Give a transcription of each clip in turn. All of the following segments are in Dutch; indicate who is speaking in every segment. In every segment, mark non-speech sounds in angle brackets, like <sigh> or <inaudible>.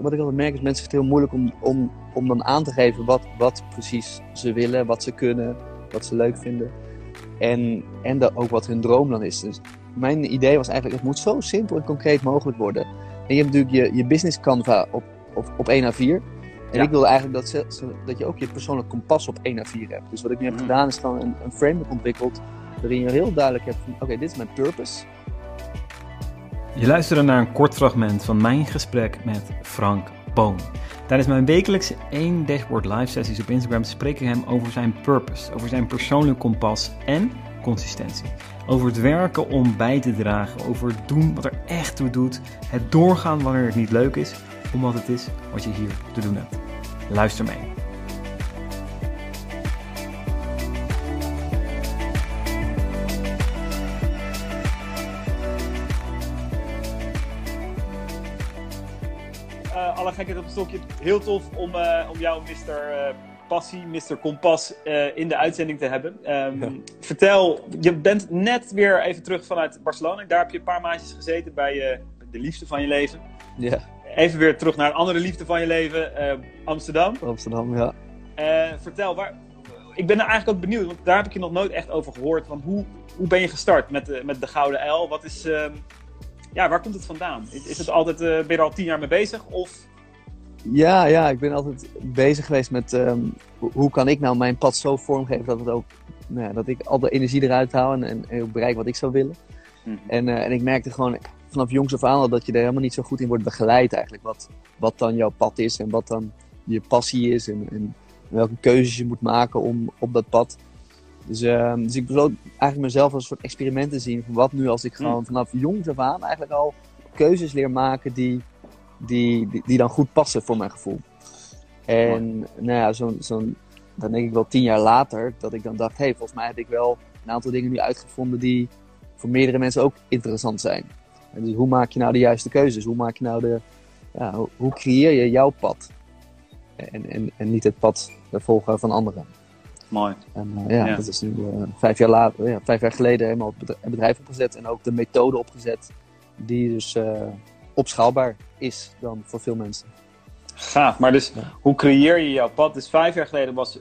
Speaker 1: wat ik altijd merk is, mensen vinden het heel moeilijk om, om, om dan aan te geven wat, wat precies ze willen, wat ze kunnen, wat ze leuk vinden. En, en de, ook wat hun droom dan is. Dus mijn idee was eigenlijk, het moet zo simpel en concreet mogelijk worden. En je hebt natuurlijk je, je business canva op, op, op 1 A4. En
Speaker 2: Ja.
Speaker 1: ik wilde eigenlijk dat, ze, dat je ook je persoonlijk kompas op 1 A4 hebt. Dus wat ik nu heb
Speaker 2: Mm.
Speaker 1: gedaan is gewoon een, een framework ontwikkeld. Waarin je heel duidelijk hebt van, oké, dit is mijn purpose.
Speaker 3: Je luisterde naar een kort fragment van mijn gesprek met Frank Boon. Tijdens mijn wekelijkse één dashboard live sessies op Instagram spreek ik hem over zijn purpose, over zijn persoonlijk kompas en consistentie. Over het werken om bij te dragen, over het doen wat er echt toe doet, het doorgaan wanneer het niet leuk is, omdat het is wat je hier te doen hebt. Luister mee.
Speaker 2: Alle gekheid op een stokje. Heel tof om, eh, om jou, Mr. eh, Passie, Mr. Kompas, eh, in de uitzending te hebben. Ehm,
Speaker 1: Ja.
Speaker 2: Vertel, je bent net weer even terug vanuit Barcelona. Daar heb je een paar maandjes gezeten bij de liefde van je leven.
Speaker 1: Ja,
Speaker 2: Even weer terug naar een andere liefde van je leven, Amsterdam.
Speaker 1: Amsterdam, ja.
Speaker 2: Vertel, waar, ik ben er eigenlijk ook benieuwd, want daar heb ik je nog nooit echt over gehoord. Van hoe, hoe ben je gestart met de, met de Gouden L? Wat is, ehm, ja, waar komt het vandaan? Is, het altijd, ben je er al tien jaar mee bezig? Of,
Speaker 1: Ja, ja, ik ben altijd bezig geweest met ehm, hoe, kan ik nou mijn pad zo vormgeven dat, het ook, nou ja, dat ik al de energie eruit haal en, en, bereik wat ik zou willen.
Speaker 2: Mhm.
Speaker 1: En, eh, en ik merkte gewoon vanaf jongs af aan al dat je er helemaal niet zo goed in wordt begeleid eigenlijk. Wat, wat dan jouw pad is en wat dan je passie is en, en welke keuzes je moet maken om op dat pad. Dus, ehm, dus ik besloot eigenlijk mezelf als een soort experiment te zien van wat nu als ik gewoon vanaf jongs af aan eigenlijk al keuzes leer maken die, die, die, die dan goed passen voor mijn gevoel. En nou ja, zo'n, zo'n, dan denk ik wel tien jaar later dat ik dan dacht, hé, hey, volgens mij heb ik wel een aantal dingen nu uitgevonden die voor meerdere mensen ook interessant zijn. En dus hoe maak je nou de juiste keuzes? Hoe maak je nou de, ja, hoe, hoe creëer je jouw pad? En, en, en niet het pad volgen van anderen.
Speaker 2: mooi.
Speaker 1: En eh, ja,
Speaker 2: Ja.
Speaker 1: dat is nu eh, vijf jaar later, ja, vijf jaar geleden helemaal het bedrijf, het bedrijf opgezet en ook de methode opgezet die dus eh, opschaalbaar is dan voor veel mensen.
Speaker 2: Gaaf, maar dus
Speaker 1: Ja.
Speaker 2: hoe creëer je jouw pad? Dus vijf jaar geleden was een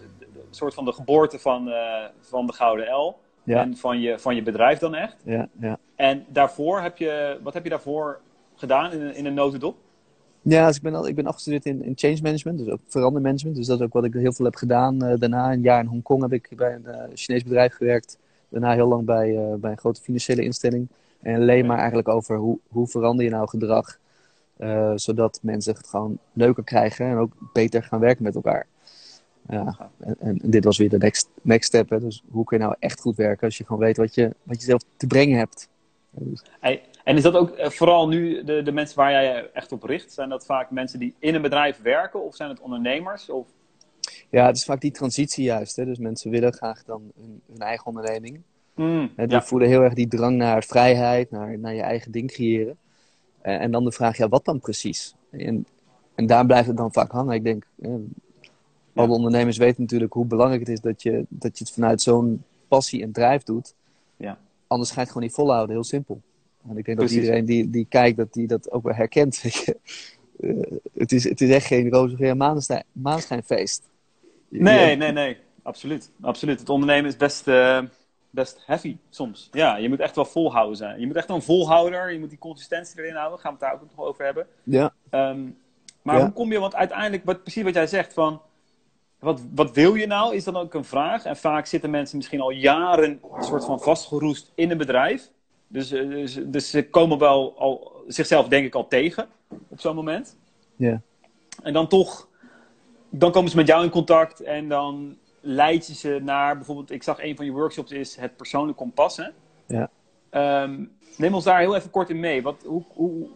Speaker 2: soort van de geboorte van, eh, van de Gouden L.
Speaker 1: Ja.
Speaker 2: En van je, van je bedrijf dan echt.
Speaker 1: Ja, ja.
Speaker 2: En daarvoor heb je, wat heb je daarvoor gedaan in een, in een notendop?
Speaker 1: Ja, dus ik ben, al, ik ben afgestudeerd in, in change management, dus ook verandermanagement. Dus dat is ook wat ik heel veel heb gedaan. Eh, daarna een jaar in Hongkong heb ik bij een eh, Chinees bedrijf gewerkt. Daarna heel lang bij, bij een grote financiële instelling. En alleen maar eigenlijk over hoe, hoe verander je nou gedrag, eh, zodat mensen het gewoon leuker krijgen en ook beter gaan werken met elkaar. Ja, en, en dit was weer de next, next step. Hè. Dus hoe kun je nou echt goed werken als je gewoon weet wat je, wat je zelf te brengen hebt. Dus,
Speaker 2: En is dat ook eh, vooral nu de, de mensen waar jij je echt op richt? Zijn dat vaak mensen die in een bedrijf werken of zijn het ondernemers? Of...
Speaker 1: ja, het is vaak die transitie juist. Hè. Dus mensen willen graag dan hun, hun eigen onderneming. Hè, die
Speaker 2: ja.
Speaker 1: voelen heel erg die drang naar vrijheid, naar, naar je eigen ding creëren. En, en dan de vraag, ja, wat dan precies? En, en daar blijft het dan vaak hangen. Ik denk, eh, alle ondernemers weten natuurlijk hoe belangrijk het is dat je, dat je het vanuit zo'n passie en drijf doet.
Speaker 2: Ja.
Speaker 1: Anders ga je het gewoon niet volhouden, heel simpel. En ik denk dat iedereen die, die kijkt, dat die dat ook wel herkent. <laughs> Eh, het, is, het is echt geen roze geur maanschijn, maanschijnfeest.
Speaker 2: Nee, nee, nee. Absoluut. Absoluut. Het ondernemen is best, eh, best heavy soms. Ja, je moet echt wel volhouden zijn. Je moet echt een volhouder. Je moet die consistentie erin houden. Gaan we het daar ook nog over hebben.
Speaker 1: Ja,
Speaker 2: Ehm, maar
Speaker 1: Ja.
Speaker 2: hoe kom je, want uiteindelijk, wat, precies wat jij zegt, van wat, wat wil je nou, is dan ook een vraag. En vaak zitten mensen misschien al jaren een soort van vastgeroest in een bedrijf. Dus, eh, dus, dus ze komen wel al, zichzelf denk ik al tegen op zo'n moment.
Speaker 1: ja.
Speaker 2: En dan toch, dan komen ze met jou in contact en dan leid je ze naar, bijvoorbeeld, ik zag een van je workshops is het persoonlijk kompas. Hè?
Speaker 1: Ja.
Speaker 2: Ehm, neem ons daar heel even kort in mee. Wat, hoe, hoe,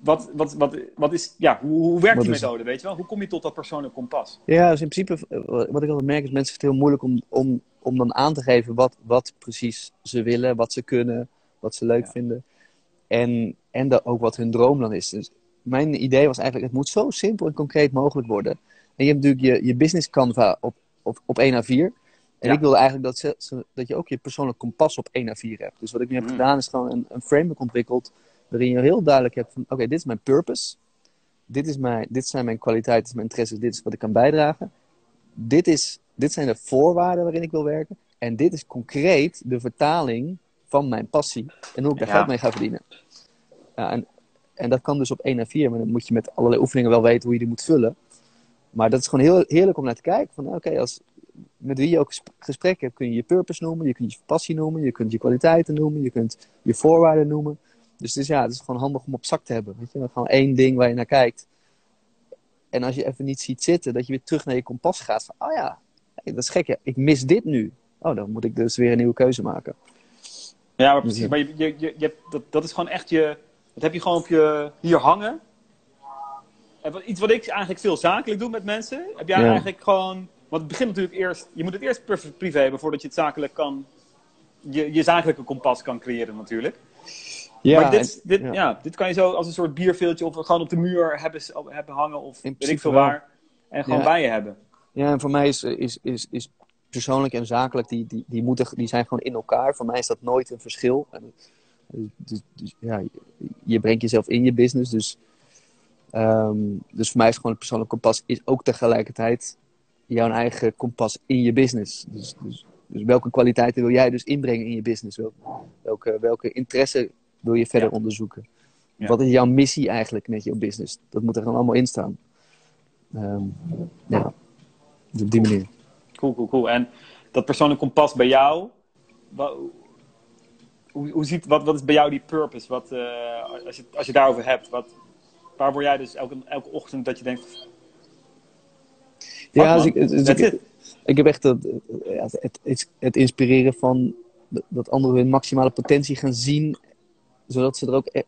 Speaker 2: wat, wat, wat, wat is, ja, hoe, hoe werkt
Speaker 1: Wat
Speaker 2: die methode, weet je wel? Hoe kom je tot dat persoonlijk kompas?
Speaker 1: Ja, dus in principe, eh, wat ik altijd merk, is mensen vinden het heel moeilijk om, om, om dan aan te geven wat, wat precies ze willen, wat ze kunnen, wat ze leuk
Speaker 2: Ja.
Speaker 1: vinden. En, en de, ook wat hun droom dan is. Dus mijn idee was eigenlijk, het moet zo simpel en concreet mogelijk worden. En je hebt natuurlijk je, je business canva op, op, op 1 A4. En
Speaker 2: Ja.
Speaker 1: ik wilde eigenlijk dat, ze, ze- dat je ook je persoonlijk kompas op 1 A4 hebt. Dus wat ik nu heb
Speaker 2: Mm.
Speaker 1: gedaan is gewoon een, een framework ontwikkeld waarin je heel duidelijk hebt van, oké, dit is mijn purpose. dit, is mijn, dit zijn mijn kwaliteiten, mijn interesses, dit is wat ik kan bijdragen. Dit, is, dit zijn de voorwaarden waarin ik wil werken. En dit is concreet de vertaling van mijn passie en hoe ik daar
Speaker 2: Ja.
Speaker 1: geld mee ga verdienen. Ja, en, en dat kan dus op 1 en 4, maar dan moet je met allerlei oefeningen wel weten hoe je die moet vullen. Maar dat is gewoon heel heerlijk om naar te kijken. Van oké, als met wie je ook gesp- gesprek hebt, kun je je purpose noemen, je kunt je passie noemen, je kunt je kwaliteiten noemen, je kunt je voorwaarden noemen. Dus is, ja, het is gewoon handig om op zak te hebben. Weet je? Gewoon één ding waar je naar kijkt. En als je even niet ziet zitten, dat je weer terug naar je kompas gaat. Van, oh ja, dat is gek. Ik mis dit nu. Oh, dan moet ik dus weer een nieuwe keuze maken.
Speaker 2: Ja, maar precies. Maar je, je, je, je dat, dat is gewoon echt je... Dat heb je gewoon op je... Hier hangen. Iets wat ik eigenlijk veel zakelijk doe met mensen. Heb jij
Speaker 1: Ja.
Speaker 2: eigenlijk gewoon... Want het begint natuurlijk eerst... Je moet het eerst privé hebben voordat je het zakelijk kan... Je, je zakelijke kompas kan creëren natuurlijk.
Speaker 1: Ja,
Speaker 2: maar dit,
Speaker 1: en-
Speaker 2: dit,
Speaker 1: ja.
Speaker 2: ja. dit kan je zo als een soort bierveeltje of gewoon op de muur hebben, hebben hangen of weet ik veel
Speaker 1: wel.
Speaker 2: waar. En gewoon
Speaker 1: Ja.
Speaker 2: bij je hebben.
Speaker 1: Ja, en voor mij is, is, is, is persoonlijk en zakelijk, die, die, die, moeten, die zijn gewoon in elkaar. Voor mij is dat nooit een verschil. En, dus, dus, ja, je brengt jezelf in je business. Dus, ehm, dus voor mij is gewoon het persoonlijk kompas is ook tegelijkertijd jouw eigen kompas in je business. Dus, dus, dus welke kwaliteiten wil jij dus inbrengen in je business? Wel- Welke, welke interesse wil je verder
Speaker 2: Ja.
Speaker 1: onderzoeken?
Speaker 2: Ja.
Speaker 1: Wat is jouw missie eigenlijk met je business? Dat moet er gewoon allemaal in staan. Ehm, ja, dus op die manier.
Speaker 2: Cool, cool, cool. En dat persoonlijk kompas bij jou, wa- hoe, hoe ziet, wat, wat is bij jou die purpose? Wat, eh, als, je, als je daarover hebt, wat, waar word jij dus elke, elke ochtend dat je denkt,
Speaker 1: Ja, dus ik, dus ik, heb echt het, het, het, het inspireren van dat- anderen hun maximale potentie gaan zien, zodat ze er ook e-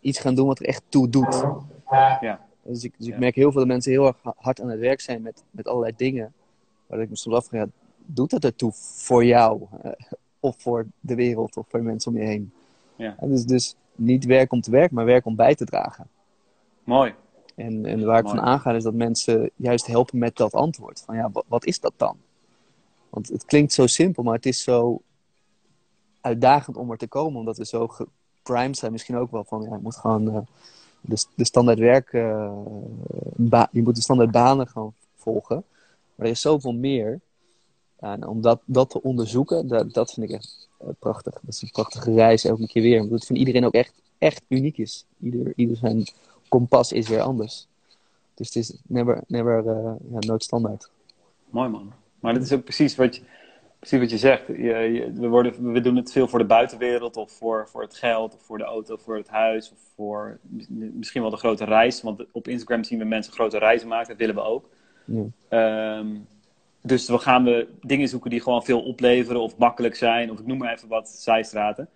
Speaker 1: iets gaan doen wat er echt toe doet.
Speaker 2: Ja.
Speaker 1: Dus ik, dus ik
Speaker 2: Ja.
Speaker 1: merk heel veel dat mensen heel erg ha- hard aan het werk zijn met, met allerlei dingen. Waar ik me soms afvraag, ja, doet dat ertoe voor jou? Eh, of voor de wereld, of voor de mensen om je heen?
Speaker 2: Ja.
Speaker 1: En dus, dus niet werk om te werken, maar werk om bij te dragen.
Speaker 2: Mooi.
Speaker 1: En, en waar ik
Speaker 2: Mooi.
Speaker 1: van aanga is dat mensen juist helpen met dat antwoord. Van ja, wat, wat is dat dan? Want het klinkt zo simpel, maar het is zo uitdagend om er te komen. Omdat we zo geprimed zijn misschien ook wel van... Ja, je moet gewoon eh, de, de standaard werk... eh, ba- je moet de standaard banen gewoon volgen. Maar er is zoveel meer. En om dat, dat te onderzoeken, dat, dat vind ik echt eh, prachtig. Dat is een prachtige reis elke keer weer. Omdat het van iedereen ook echt, echt uniek is. Ieder, ieder zijn kompas is weer anders. Dus het is never, never eh, ja, nooit standaard.
Speaker 2: Mooi man. Maar dat is ook precies wat je, precies wat je zegt. Je, je- we, worden, we doen het veel voor de buitenwereld, of voor, voor het geld, of voor de auto, of voor het huis, of voor misschien wel de grote reis. Want op Instagram zien we mensen grote reizen maken, dat willen we ook.
Speaker 1: Ja.
Speaker 2: Ehm, dus we gaan we dingen zoeken die gewoon veel opleveren of makkelijk zijn. Of ik noem maar even wat zijstraten.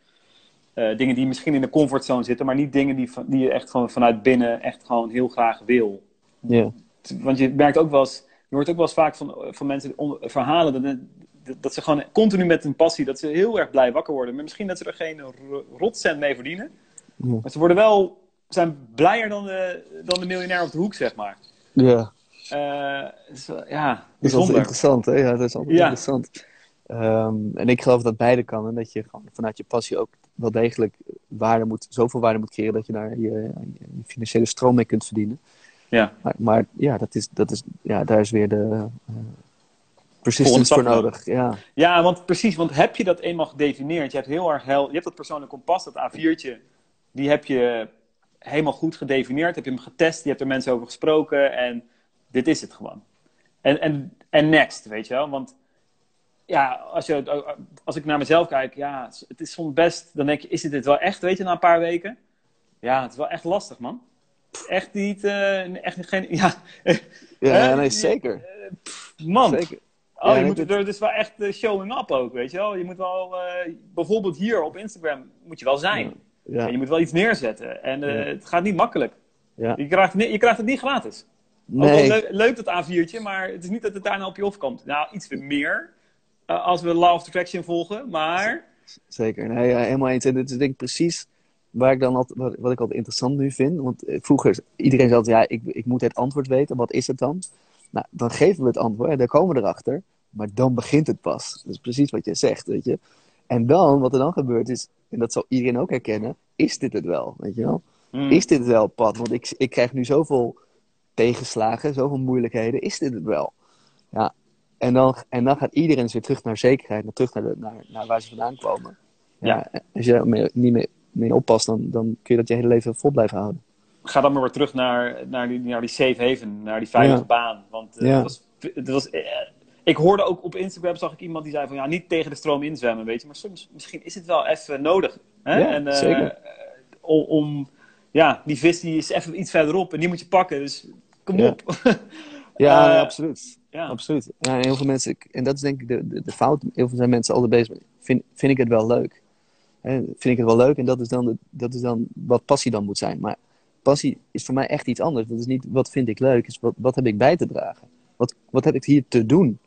Speaker 2: Eh, dingen die misschien in de comfortzone zitten, maar niet dingen die, van- die je echt gewoon vanuit binnen echt gewoon heel graag wil.
Speaker 1: Ja.
Speaker 2: Want je merkt ook wel eens, je hoort ook wel eens vaak van, van mensen on- verhalen dat, dat, ze gewoon continu met een passie, dat ze heel erg blij wakker worden. Maar misschien dat ze er geen ro- rotcent mee verdienen. Maar ze worden wel, zijn blijer dan de, dan de miljonair op de hoek, zeg maar.
Speaker 1: ja.
Speaker 2: Eh, wel- ja,
Speaker 1: Dat is interessant, hè? Ja, dat is altijd
Speaker 2: Ja.
Speaker 1: interessant. Ehm, en ik geloof dat beide kan. En dat je gewoon vanuit je passie ook wel degelijk waarde moet, zoveel waarde moet creëren dat je daar je, je financiële stroom mee kunt verdienen.
Speaker 2: Ja.
Speaker 1: Maar, maar ja, dat is, dat is, ja, daar is weer de eh, persistence voor nodig. Ja.
Speaker 2: Ja, want precies, want heb je dat eenmaal gedefinieerd, je hebt heel erg hel, je hebt dat persoonlijk kompas, dat A4'tje, die heb je helemaal goed gedefinieerd, heb je hem getest, je hebt er mensen over gesproken en dit is het gewoon. En, en, en next, weet je wel, want ja, als, je, als ik naar mezelf kijk, ja, het is soms best, dan denk je, is dit het wel echt, weet je, na een paar weken? Ja, het is wel echt lastig, man. Echt niet, eh, echt geen, <laughs> ja,
Speaker 1: Ja, nee, zeker.
Speaker 2: man.
Speaker 1: zeker.
Speaker 2: Oh,
Speaker 1: Ja,
Speaker 2: je moet er dus wel echt eh, showing up ook, weet je wel. Je moet wel, eh, bijvoorbeeld hier op Instagram, moet je wel zijn.
Speaker 1: Ja,
Speaker 2: En je moet wel iets neerzetten. En
Speaker 1: Ja.
Speaker 2: het gaat niet makkelijk.
Speaker 1: ja.
Speaker 2: Je, krijgt, je krijgt het niet gratis. Ook
Speaker 1: Nee,
Speaker 2: wel leuk dat A4'tje, maar het is niet dat het daarna op je afkomt. Nou, iets meer. Eh, als we Law of Attraction volgen, maar...
Speaker 1: zeker. Nee, ja, helemaal eens. En dit is denk ik precies waar ik dan altijd, wat, wat ik altijd interessant nu vind. Want eh, vroeger, iedereen zei altijd, ja, ik, ik moet het antwoord weten. Wat is het dan? Nou, dan geven we het antwoord en dan komen we erachter. Maar dan begint het pas. Dat is precies wat je zegt, weet je. En dan, wat er dan gebeurt is, en dat zal iedereen ook herkennen, is dit het wel, weet je wel?
Speaker 2: hmm,
Speaker 1: Is dit wel het pad? Want ik, ik krijg nu zoveel tegenslagen, zoveel moeilijkheden, is dit het wel? Ja, en dan, en dan gaat iedereen weer terug naar zekerheid, naar, terug naar, de, naar, naar waar ze vandaan komen. Ja, Als je daar niet mee, mee oppast, dan, dan kun je dat je hele leven vol blijven houden.
Speaker 2: Ga dan maar weer terug naar, naar, die, naar die safe haven, naar die veilige baan. Want uh, ja. was, het was, uh, ik hoorde ook op Instagram, zag ik iemand die zei van ja, niet tegen de stroom inzwemmen, weet je. Maar soms, misschien is het wel even nodig. Hè?
Speaker 1: Ja, en, uh, zeker.
Speaker 2: Om, om, ja, die vis die is even iets verderop en die moet je pakken. Dus kom op. <laughs>
Speaker 1: ja, nee, absoluut. Ja. absoluut. Ja, en heel veel mensen, en dat is denk ik de, de, de fout, heel veel zijn mensen altijd bezig met, vind, vind ik het wel leuk? Hè, vind ik het wel leuk? En dat is, dan de, dat is dan wat passie dan moet zijn. Maar passie is voor mij echt iets anders. Dat is niet wat vind ik leuk, is wat, wat heb ik bij te dragen? Wat, wat heb ik hier te doen?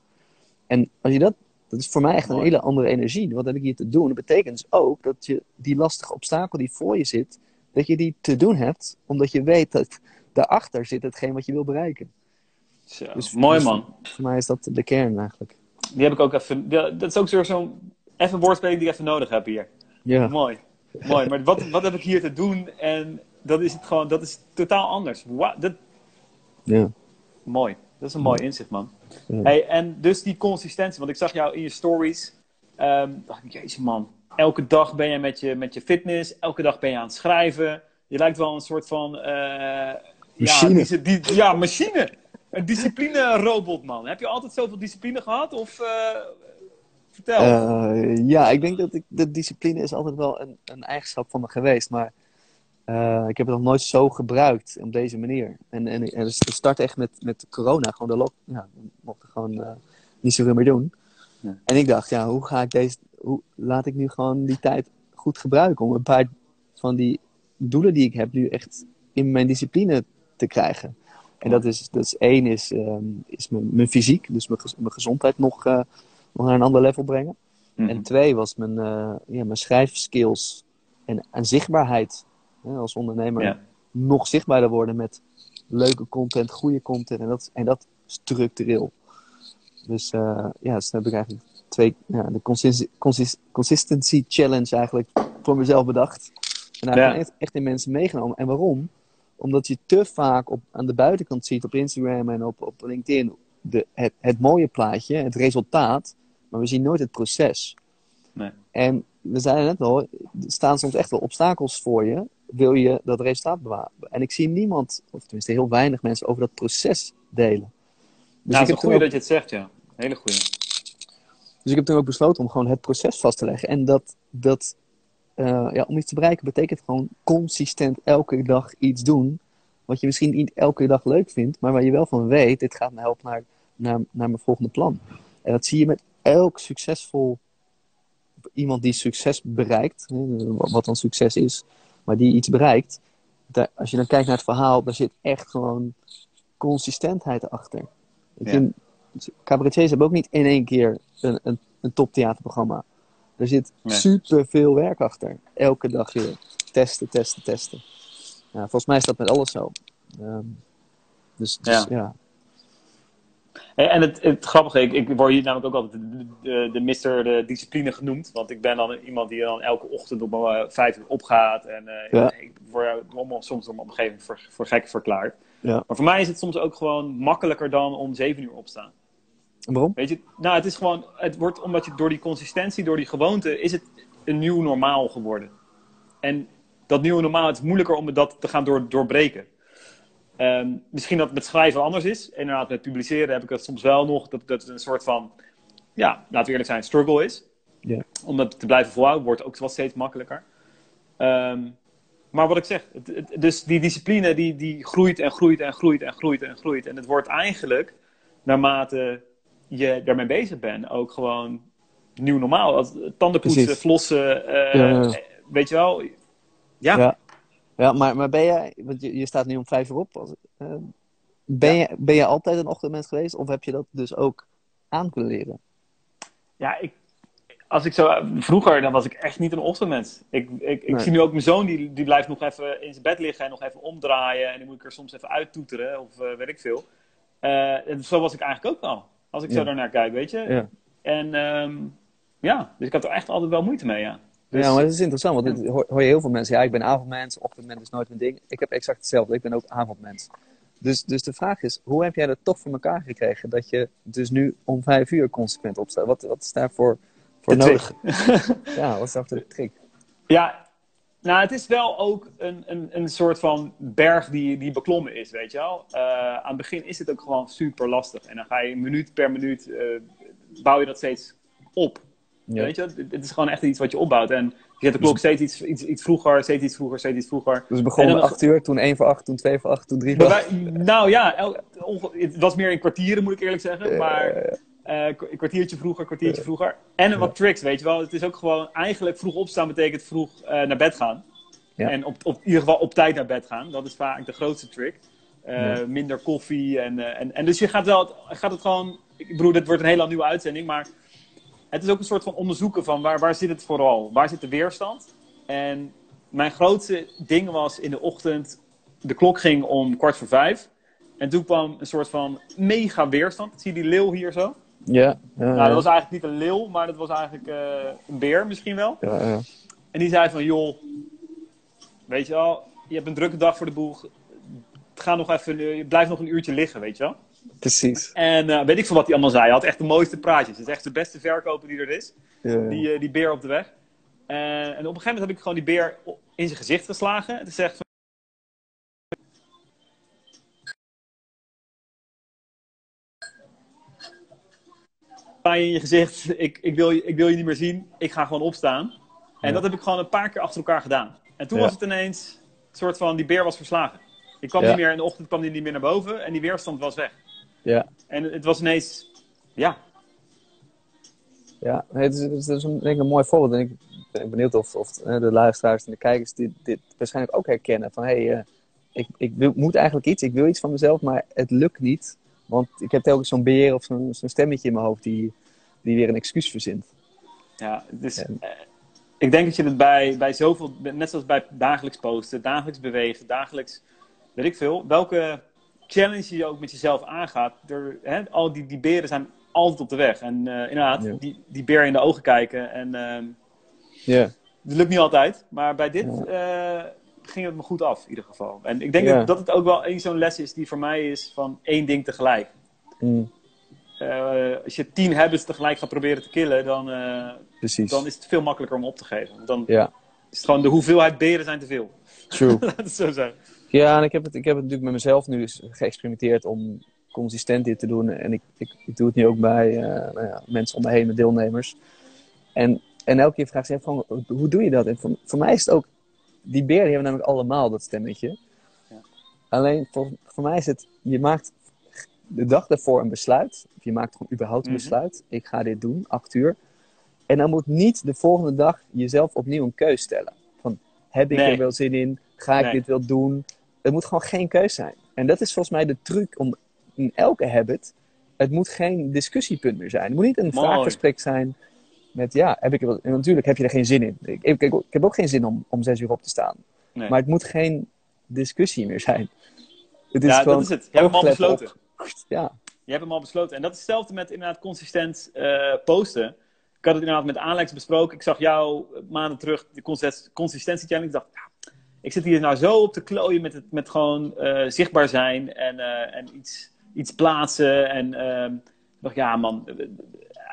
Speaker 1: En als je dat, dat is voor mij echt een hele andere energie. Wat heb ik hier te doen? Dat betekent dus ook dat je die lastige obstakel die voor je zit, dat je die te doen hebt, omdat je weet dat daarachter zit hetgeen wat je wil bereiken.
Speaker 2: Zo, dus, mooi dus man.
Speaker 1: Voor mij is dat de kern eigenlijk.
Speaker 2: Die heb ik ook even. Dat is ook zo'n even woordspeling die ik even nodig heb hier.
Speaker 1: Ja.
Speaker 2: Mooi. Mooi. Maar wat, wat heb ik hier te doen? En dat is het gewoon, dat is totaal anders. Wow, dat...
Speaker 1: Ja.
Speaker 2: Mooi. Dat is een mooi inzicht, man. Ja. Hey, en dus die consistentie, want ik zag jou in je stories. Um, ik, jezus man, elke dag ben je met, je met je fitness, elke dag ben je aan het schrijven. Je lijkt wel een soort van. Uh,
Speaker 1: machine.
Speaker 2: Ja, die, die, ja, machine. Een discipline-robot, man. Heb je altijd zoveel discipline gehad? Of uh, vertel.
Speaker 1: Uh, ja, ik denk dat ik, de discipline is altijd wel een, een eigenschap van me geweest. Maar uh, ik heb het nog nooit zo gebruikt op deze manier. En, en, en het start echt met, met corona. Gewoon de lock. Ja, we mochten gewoon niet zoveel meer doen. Ja. En ik dacht, ja, hoe ga ik deze. Hoe laat ik nu gewoon die tijd goed gebruiken om een paar van die doelen die ik heb nu echt in mijn discipline te krijgen. En dat is, dat is één is, um, is mijn, mijn fysiek, dus mijn, mijn gezondheid nog, uh, nog naar een ander level brengen. En twee was mijn, uh, ja, mijn schrijfskills en, en zichtbaarheid. Hè, als ondernemer
Speaker 2: ja.
Speaker 1: nog zichtbaarder worden met leuke content, goede content en dat, en dat structureel. Dus uh, ja, dus heb ik eigenlijk twee, ja, de consist, consist, consistency challenge eigenlijk voor mezelf bedacht. En eigenlijk ja. echt, echt in mensen meegenomen. En waarom? Omdat je te vaak op, aan de buitenkant ziet op Instagram en op, op LinkedIn de, het, het mooie plaatje, het resultaat, maar we zien nooit het proces.
Speaker 2: Nee.
Speaker 1: En we zeiden net al, er staan soms echt wel obstakels voor je, wil je dat resultaat bewaren. En ik zie niemand, of tenminste heel weinig mensen, over dat proces delen.
Speaker 2: Dus ja, het is een goede dat je het zegt, ja. Hele goede.
Speaker 1: Dus ik heb toen ook besloten om gewoon het proces vast te leggen. En dat, dat uh, ja, om iets te bereiken betekent gewoon consistent elke dag iets doen. Wat je misschien niet elke dag leuk vindt, maar waar je wel van weet, dit gaat me helpen naar, naar, naar mijn volgende plan. En dat zie je met elk succesvol iemand die succes bereikt, wat dan succes is, maar die iets bereikt. Daar, als je dan kijkt naar het verhaal, daar zit echt gewoon consistentheid achter. Ja. Cabaretiers hebben ook niet in één keer een, een, een toptheaterprogramma. Er zit nee. super veel werk achter. Elke dag weer. Testen, testen, testen. Ja, volgens mij is dat met alles zo. Um, dus, dus, ja. ja.
Speaker 2: En het, het grappige, ik, ik word hier namelijk ook altijd de, de, de mister de discipline genoemd. Want ik ben dan iemand die dan elke ochtend om uh, vijf uur opgaat. En uh,
Speaker 1: ja.
Speaker 2: ik word soms door mijn omgeving voor, voor gek verklaard.
Speaker 1: Ja.
Speaker 2: Maar voor mij is het soms ook gewoon makkelijker dan om zeven uur opstaan.
Speaker 1: Waarom?
Speaker 2: Weet je, nou, het is gewoon, het wordt omdat je door die consistentie, door die gewoonte, is het een nieuw normaal geworden. En dat nieuwe normaal, het is moeilijker om dat te gaan door, doorbreken. Um, misschien dat het met schrijven anders is. Inderdaad, met publiceren heb ik dat soms wel nog. Dat, dat het een soort van, ja, laten we eerlijk zijn, struggle is.
Speaker 1: Yeah.
Speaker 2: Om dat te blijven volhouden, wordt ook wel steeds makkelijker. Um, maar wat ik zeg, het, het, dus die discipline die, die groeit en groeit en groeit en groeit en groeit. En het wordt eigenlijk, naarmate je daarmee bezig bent, ook gewoon nieuw normaal. Als, tandenpoetsen, Precies. flossen, uh,
Speaker 1: ja, ja.
Speaker 2: weet je wel. Ja.
Speaker 1: Ja, ja maar, maar ben jij, want je, je staat nu om vijf uur op. Als, uh, ben, je, ben je altijd een ochtendmens geweest of heb je dat dus ook aan kunnen leren?
Speaker 2: Ja, ik, als ik zo, vroeger dan was ik echt niet een ochtendmens. Ik, ik, ik
Speaker 1: Nee.
Speaker 2: zie nu ook mijn zoon, die, die blijft nog even in zijn bed liggen en nog even omdraaien. En dan moet ik er soms even uittoeteren of eh, weet ik veel. Eh, en zo was ik eigenlijk ook al. Als ik zo daarnaar kijk, weet je.
Speaker 1: Ja.
Speaker 2: En ehm, ja, dus ik had er echt altijd wel moeite mee, ja. Dus,
Speaker 1: ja, maar dat is interessant, want dit hoor, je heel veel mensen. Ja, ik ben avondmens, ochtendmens is nooit mijn ding. Ik heb exact hetzelfde, ik ben ook avondmens. Dus, dus de vraag is, hoe heb jij dat toch voor elkaar gekregen? Dat je dus nu om vijf uur consequent opstaat. Wat, wat is daarvoor voor nodig? <laughs> Ja, wat is daarvoor de trick?
Speaker 2: Ja, nou, het is wel ook een, een, een soort van berg die, die beklommen is, weet je wel. Eh, aan het begin is het ook gewoon super lastig. En dan ga je minuut per minuut, eh, bouw je dat steeds op.
Speaker 1: Ja.
Speaker 2: Weet je, het, het is gewoon echt iets wat je opbouwt. En je zet de klok steeds iets, iets, iets vroeger, steeds iets vroeger, steeds iets vroeger.
Speaker 1: Dus begonnen
Speaker 2: dan-
Speaker 1: acht uur, toen één voor acht, toen twee voor acht, toen drie voor
Speaker 2: Maar
Speaker 1: acht.
Speaker 2: wij- nou ja, het was meer in kwartieren, moet ik eerlijk zeggen. Maar een kwartiertje vroeger, kwartiertje vroeger. En wat tricks, weet je wel. Het is ook gewoon, eigenlijk vroeg opstaan betekent vroeg eh, naar bed gaan.
Speaker 1: Ja.
Speaker 2: En op, op, in ieder geval op tijd naar bed gaan. Dat is vaak de grootste trick. Eh,
Speaker 1: Ja.
Speaker 2: Minder koffie. En, eh, en, en dus je gaat, wel, gaat het gewoon... Ik bedoel, dit wordt een hele nieuwe uitzending. Maar het is ook een soort van onderzoeken van waar, waar zit het vooral? Waar zit de weerstand? En mijn grootste ding was in de ochtend... De klok ging om kwart voor vijf. En toen kwam een soort van mega weerstand. Zie je die leeuw hier zo?
Speaker 1: Ja, ja,
Speaker 2: Nou, dat was eigenlijk niet een leeuw, maar dat was eigenlijk eh, een beer misschien wel.
Speaker 1: ja, ja.
Speaker 2: En die zei van, joh, weet je wel, je hebt een drukke dag voor de boeg. Ga nog even, eh, blijf nog een uurtje liggen, weet je wel.
Speaker 1: Precies.
Speaker 2: En eh, weet ik veel wat hij allemaal zei. Hij had echt de mooiste praatjes. Het is echt de beste verkoper die er is. Die, die beer op de weg. En op een gegeven moment heb ik gewoon die beer in zijn gezicht geslagen. En toen zegt pijn in je gezicht. <laughs> Ik, ik, wil, je- ik wil je niet meer zien. Ik ga gewoon opstaan. En
Speaker 1: Ja.
Speaker 2: dat heb ik gewoon een paar keer achter elkaar gedaan. En toen
Speaker 1: Ja.
Speaker 2: was het ineens een soort van, die beer was verslagen. Ik kwam
Speaker 1: Ja.
Speaker 2: niet meer, in de ochtend kwam die niet meer naar boven. En die weerstand was weg.
Speaker 1: Ja.
Speaker 2: En het was ineens, ja,
Speaker 1: Ja, het is, het is een, denk ik een mooi voorbeeld. En ik ben benieuwd of, of de luisteraars en de kijkers dit, dit waarschijnlijk ook herkennen. Van, hé, hey, eh, ik, ik wil, moet eigenlijk iets, ik wil iets van mezelf, maar het lukt niet. Want ik heb telkens zo'n beer of zo'n stemmetje in mijn hoofd die, die weer een excuus verzint.
Speaker 2: Ja, dus
Speaker 1: En-
Speaker 2: eh, ik denk dat je het bij, bij zoveel, net zoals bij dagelijks posten, dagelijks bewegen, dagelijks, weet ik veel, welke challenge je ook met jezelf aangaat, er, hè, al die, die beren zijn altijd op de weg. En eh, inderdaad,
Speaker 1: Ja.
Speaker 2: die, die beer in de ogen kijken. En
Speaker 1: Ja,
Speaker 2: het lukt niet altijd, maar bij dit eh, ging het me goed af in ieder geval. En ik denk dat, dat het ook wel één zo'n les is die voor mij is van één ding tegelijk.
Speaker 1: Mm,
Speaker 2: Eh, als je tien habits tegelijk gaat proberen te killen, dan,
Speaker 1: precies.
Speaker 2: dan is het veel makkelijker om op te geven. Dan
Speaker 1: Ja,
Speaker 2: is het gewoon de hoeveelheid beren zijn te veel.
Speaker 1: true. <laughs>
Speaker 2: Laat het zo zijn.
Speaker 1: Ja, en ik heb het, ik heb het natuurlijk met mezelf nu eens geëxperimenteerd om consistent dit te doen. En ik, ik, ik doe het nu ook bij eh, nou ja, mensen om me heen, met deelnemers. En, en elke keer vraag ze van, hoe doe je dat? En voor, voor mij is het ook, die beren hebben namelijk allemaal dat stemmetje.
Speaker 2: Ja.
Speaker 1: Alleen voor, voor mij is het, je maakt de dag daarvoor een besluit. Of je maakt gewoon überhaupt een
Speaker 2: Mhm.
Speaker 1: besluit. Ik ga dit doen, acht uur. En dan moet niet de volgende dag jezelf opnieuw een keus stellen. Van, heb ik
Speaker 2: Nee.
Speaker 1: er wel zin in? Ga ik
Speaker 2: Nee.
Speaker 1: dit wel doen? Het moet gewoon geen keus zijn. En dat is volgens mij de truc om in elke habit. Het moet geen discussiepunt meer zijn. Het moet niet een
Speaker 2: Mooi.
Speaker 1: vraaggesprek zijn met ja, heb ik er wel, en natuurlijk heb je er geen zin in. Ik, ik, heb ook geen zin om, om zes uur op te staan.
Speaker 2: Nee.
Speaker 1: Maar het moet geen discussie meer zijn. Het is
Speaker 2: ja,
Speaker 1: gewoon
Speaker 2: dat is het. Je hebt hem al besloten.
Speaker 1: op. <laughs> Ja,
Speaker 2: Je hebt hem al besloten. En dat is hetzelfde met inderdaad consistent eh, posten. Ik had het inderdaad met Alex besproken. Ik zag jou eh, maanden terug, de consist- consistentie challenge. Ik dacht, ik zit hier nou zo op te klooien met, het, met gewoon eh, zichtbaar zijn en, en iets, iets plaatsen. En ehm, ik dacht, ja man.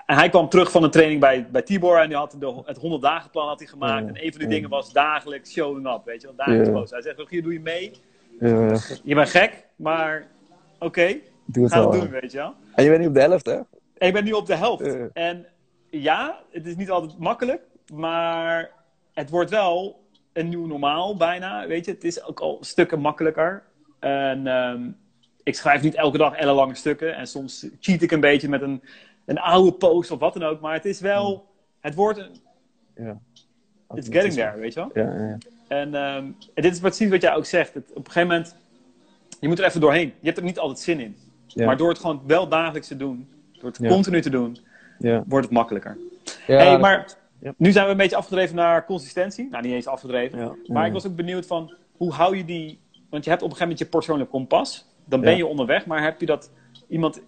Speaker 2: En hij kwam terug van een training bij, bij Tibor en die had de, het 100 dagen plan had hij gemaakt.
Speaker 1: Ja,
Speaker 2: En een van die
Speaker 1: ja.
Speaker 2: dingen was dagelijks showing up, weet je wel, dagelijks
Speaker 1: Ja.
Speaker 2: Hij zegt, hier doe je mee. Je bent gek, maar oké,
Speaker 1: doe het
Speaker 2: ga
Speaker 1: wel.
Speaker 2: het
Speaker 1: hè.
Speaker 2: doen, weet je wel.
Speaker 1: En je bent nu op de helft, hè?
Speaker 2: En ik ben nu op de helft. En ja, het is niet altijd makkelijk, maar het wordt wel een nieuw normaal bijna. Weet je, het is ook al stukken makkelijker. En ehm, ik schrijf niet elke dag ellenlange stukken. En soms cheat ik een beetje met een, een oude post of wat dan ook. Maar het is wel, het wordt, een,
Speaker 1: Ja.
Speaker 2: it's getting there, weet je wel.
Speaker 1: Ja, ja, ja.
Speaker 2: En, ehm, en dit is precies wat jij ook zegt. Het, op een gegeven moment, je moet er even doorheen. Je hebt er niet altijd zin in.
Speaker 1: Ja.
Speaker 2: Maar door het gewoon wel dagelijks te doen, door het
Speaker 1: Ja.
Speaker 2: continu te doen,
Speaker 1: ja.
Speaker 2: wordt het makkelijker.
Speaker 1: Ja,
Speaker 2: hey, maar nu zijn we een beetje afgedreven naar consistentie. Nou, niet eens afgedreven.
Speaker 1: Ja.
Speaker 2: Maar ik was ook benieuwd van, hoe hou je die... Want je hebt op een gegeven moment je persoonlijk kompas. Dan ben je onderweg, maar heb je dat... Iemand...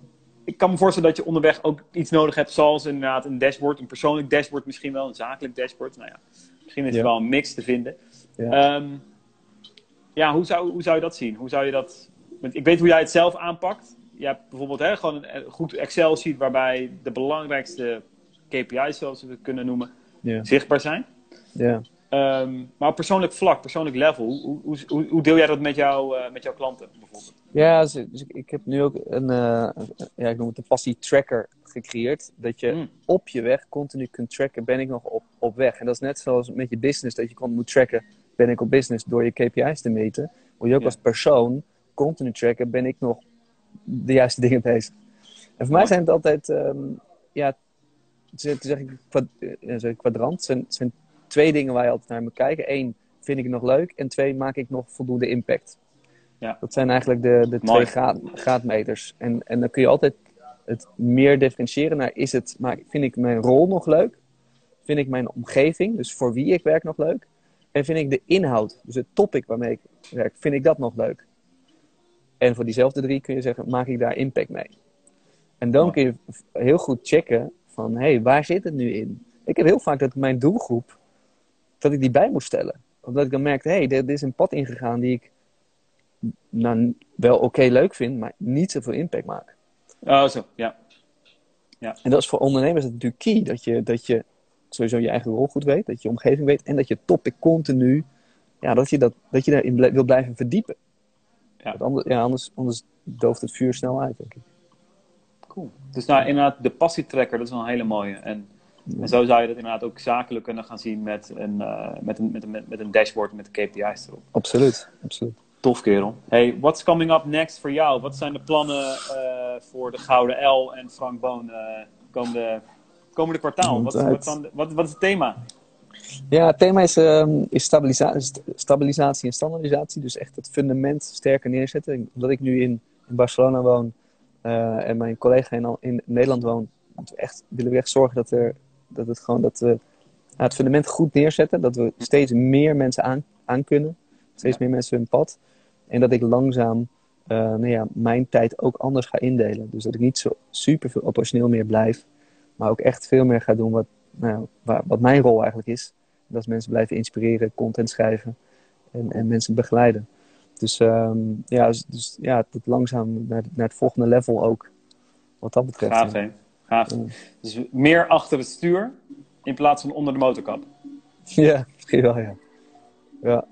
Speaker 2: Ik kan me voorstellen dat je onderweg ook iets nodig hebt, zoals inderdaad een dashboard. Een persoonlijk dashboard misschien wel, een zakelijk dashboard. Nou ja, misschien is
Speaker 1: Ja.
Speaker 2: er wel een mix te vinden.
Speaker 1: Ja.
Speaker 2: Ja, ja hoe, zou, hoe zou je dat zien? Hoe zou je dat want ik weet hoe jij het zelf aanpakt. Je hebt bijvoorbeeld hè, gewoon een goed Excel-sheet waarbij de belangrijkste KPI's, zoals we het kunnen noemen,
Speaker 1: Ja.
Speaker 2: zichtbaar zijn.
Speaker 1: Ja.
Speaker 2: Ehm, maar op persoonlijk vlak, persoonlijk level, hoe, hoe, hoe, hoe deel jij dat met, jou, eh, met jouw klanten bijvoorbeeld?
Speaker 1: Ja, dus, dus ik, ik heb nu ook een, eh, ja, ik noem het een passie tracker gecreëerd. Dat je
Speaker 2: Mm.
Speaker 1: op je weg continu kunt tracken, ben ik nog op, op weg. En dat is net zoals met je business, dat je gewoon moet tracken, ben ik op business door je KPI's te meten. Moet je ook
Speaker 2: Ja.
Speaker 1: als persoon continu tracken, ben ik nog de juiste dingen bezig. En voor mij zijn het altijd, ehm, ja, zeg ik kwad, eh, kwadrant. Het zijn, het zijn twee dingen waar je altijd naar moet kijken. Eén, vind ik het nog leuk? En twee, maak ik nog voldoende impact?
Speaker 2: Ja.
Speaker 1: Dat zijn eigenlijk de, de
Speaker 2: Mooi.
Speaker 1: twee graad, graadmeters. En, en dan kun je altijd het meer differentiëren naar, is het, maar vind ik mijn rol nog leuk? Vind ik mijn omgeving, dus voor wie ik werk nog leuk? En vind ik de inhoud, dus het topic waarmee ik werk, vind ik dat nog leuk? En voor diezelfde drie kun je zeggen, maak ik daar impact mee? En dan kun je heel goed checken van, hé, hey, waar zit het nu in? Ik heb heel vaak dat mijn doelgroep, dat ik die bij moest stellen. Omdat ik dan merkte, hé, hey, dit is een pad ingegaan die ik nou, wel oké leuk vind, maar niet zoveel impact maakt.
Speaker 2: Oh, zo, ja.
Speaker 1: En dat is voor ondernemers natuurlijk key. Dat je, dat je sowieso je eigen rol goed weet, dat je omgeving weet en dat je topic continu, ja, dat je, dat, dat je daarin wil blijven verdiepen.
Speaker 2: Ja.
Speaker 1: Anders, ja, anders, anders dooft het vuur snel uit, denk ik.
Speaker 2: Cool. Dus nou, inderdaad, de passietracker, dat is wel een hele mooie. En, en zo zou je dat inderdaad ook zakelijk kunnen gaan zien met een, eh, met een, met een, met een dashboard met de KPI's erop.
Speaker 1: Absoluut, absoluut.
Speaker 2: Tof, kerel. Hey, what's coming up next voor jou? Wat zijn de plannen eh, voor de Gouden L en Frank Boon eh, komende, komende kwartaal? Wat, wat, dan- wat, wat is het thema?
Speaker 1: Ja, het thema is, ehm, is stabilisa- st- stabilisatie en standaardisatie. Dus echt het fundament sterker neerzetten. Omdat ik nu in, in Barcelona woon eh, en mijn collega in, in Nederland woont, we echt, willen we echt zorgen dat, er, dat, het, gewoon, dat we het fundament goed neerzetten. Dat we steeds meer mensen aan, aan kunnen. Steeds
Speaker 2: Ja.
Speaker 1: meer mensen hun pad. En dat ik langzaam eh, nou ja, mijn tijd ook anders ga indelen. Dus dat ik niet zo super veel operationeel meer blijf. Maar ook echt veel meer ga doen wat, nou, waar, wat mijn rol eigenlijk is. Dat is mensen blijven inspireren, content schrijven en, en mensen begeleiden. Dus, ehm, ja, dus, dus ja, het langzaam naar, naar het volgende level ook. Wat dat betreft.
Speaker 2: Gaaf,
Speaker 1: ja.
Speaker 2: hè? Gaaf.
Speaker 1: Ja.
Speaker 2: Dus meer achter het stuur in plaats van onder de motorkap. <laughs>
Speaker 1: Ja, misschien wel, ja. Ja.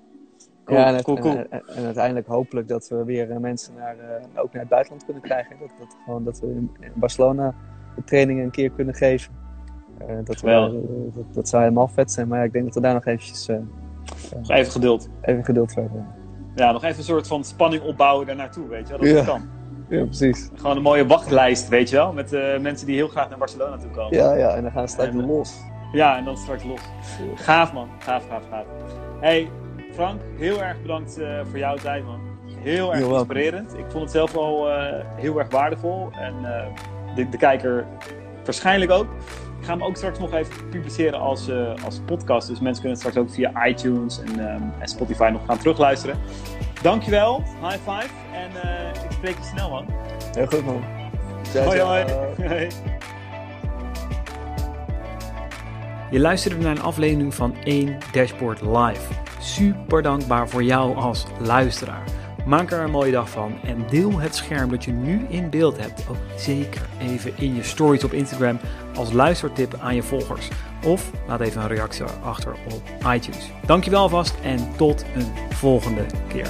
Speaker 2: Cool,
Speaker 1: ja en, het-
Speaker 2: cool, cool.
Speaker 1: En, en- en uiteindelijk hopelijk dat we weer eh, mensen naar, eh, ook naar het buitenland kunnen krijgen. Dat, dat, gewoon, dat we in Barcelona de trainingen een keer kunnen geven. Eh, dat, we, dat, dat zou helemaal vet zijn. Maar ja, ik denk dat we daar nog eventjes
Speaker 2: Nog even geduld.
Speaker 1: even geduld voor hebben.
Speaker 2: Ja, nog even een soort van spanning opbouwen daar naartoe, weet je wel? Dat
Speaker 1: Ja.
Speaker 2: kan.
Speaker 1: Ja, precies.
Speaker 2: Gewoon een mooie wachtlijst, weet je wel? Met mensen die heel graag naar Barcelona toe komen.
Speaker 1: Ja, ja, en dan gaan we straks los.
Speaker 2: Ja, en dan straks los. Gaaf man, gaaf, gaaf, gaaf. Hey Frank, heel erg bedankt eh, voor jouw tijd man. Heel erg inspirerend. Ik vond het zelf al eh, heel erg waardevol. En eh, de, de kijker waarschijnlijk ook. Ik ga hem ook straks nog even publiceren als, eh, als podcast. Dus mensen kunnen het straks ook via iTunes en, ehm, en Spotify nog gaan terugluisteren. Dankjewel, high five. En eh, ik spreek je snel man.
Speaker 1: Heel goed, man. Ciao,
Speaker 2: Hoi
Speaker 1: ciao.
Speaker 2: hoi. <laughs> Hoi.
Speaker 3: Je luisterde naar een aflevering van 1 Dashboard Live. Super dankbaar voor jou als luisteraar. Maak er een mooie dag van en deel het scherm dat je nu in beeld hebt ook zeker even in je stories op Instagram als luistertip aan je volgers. Of laat even een reactie achter op iTunes. Dankjewel alvast en tot een volgende keer.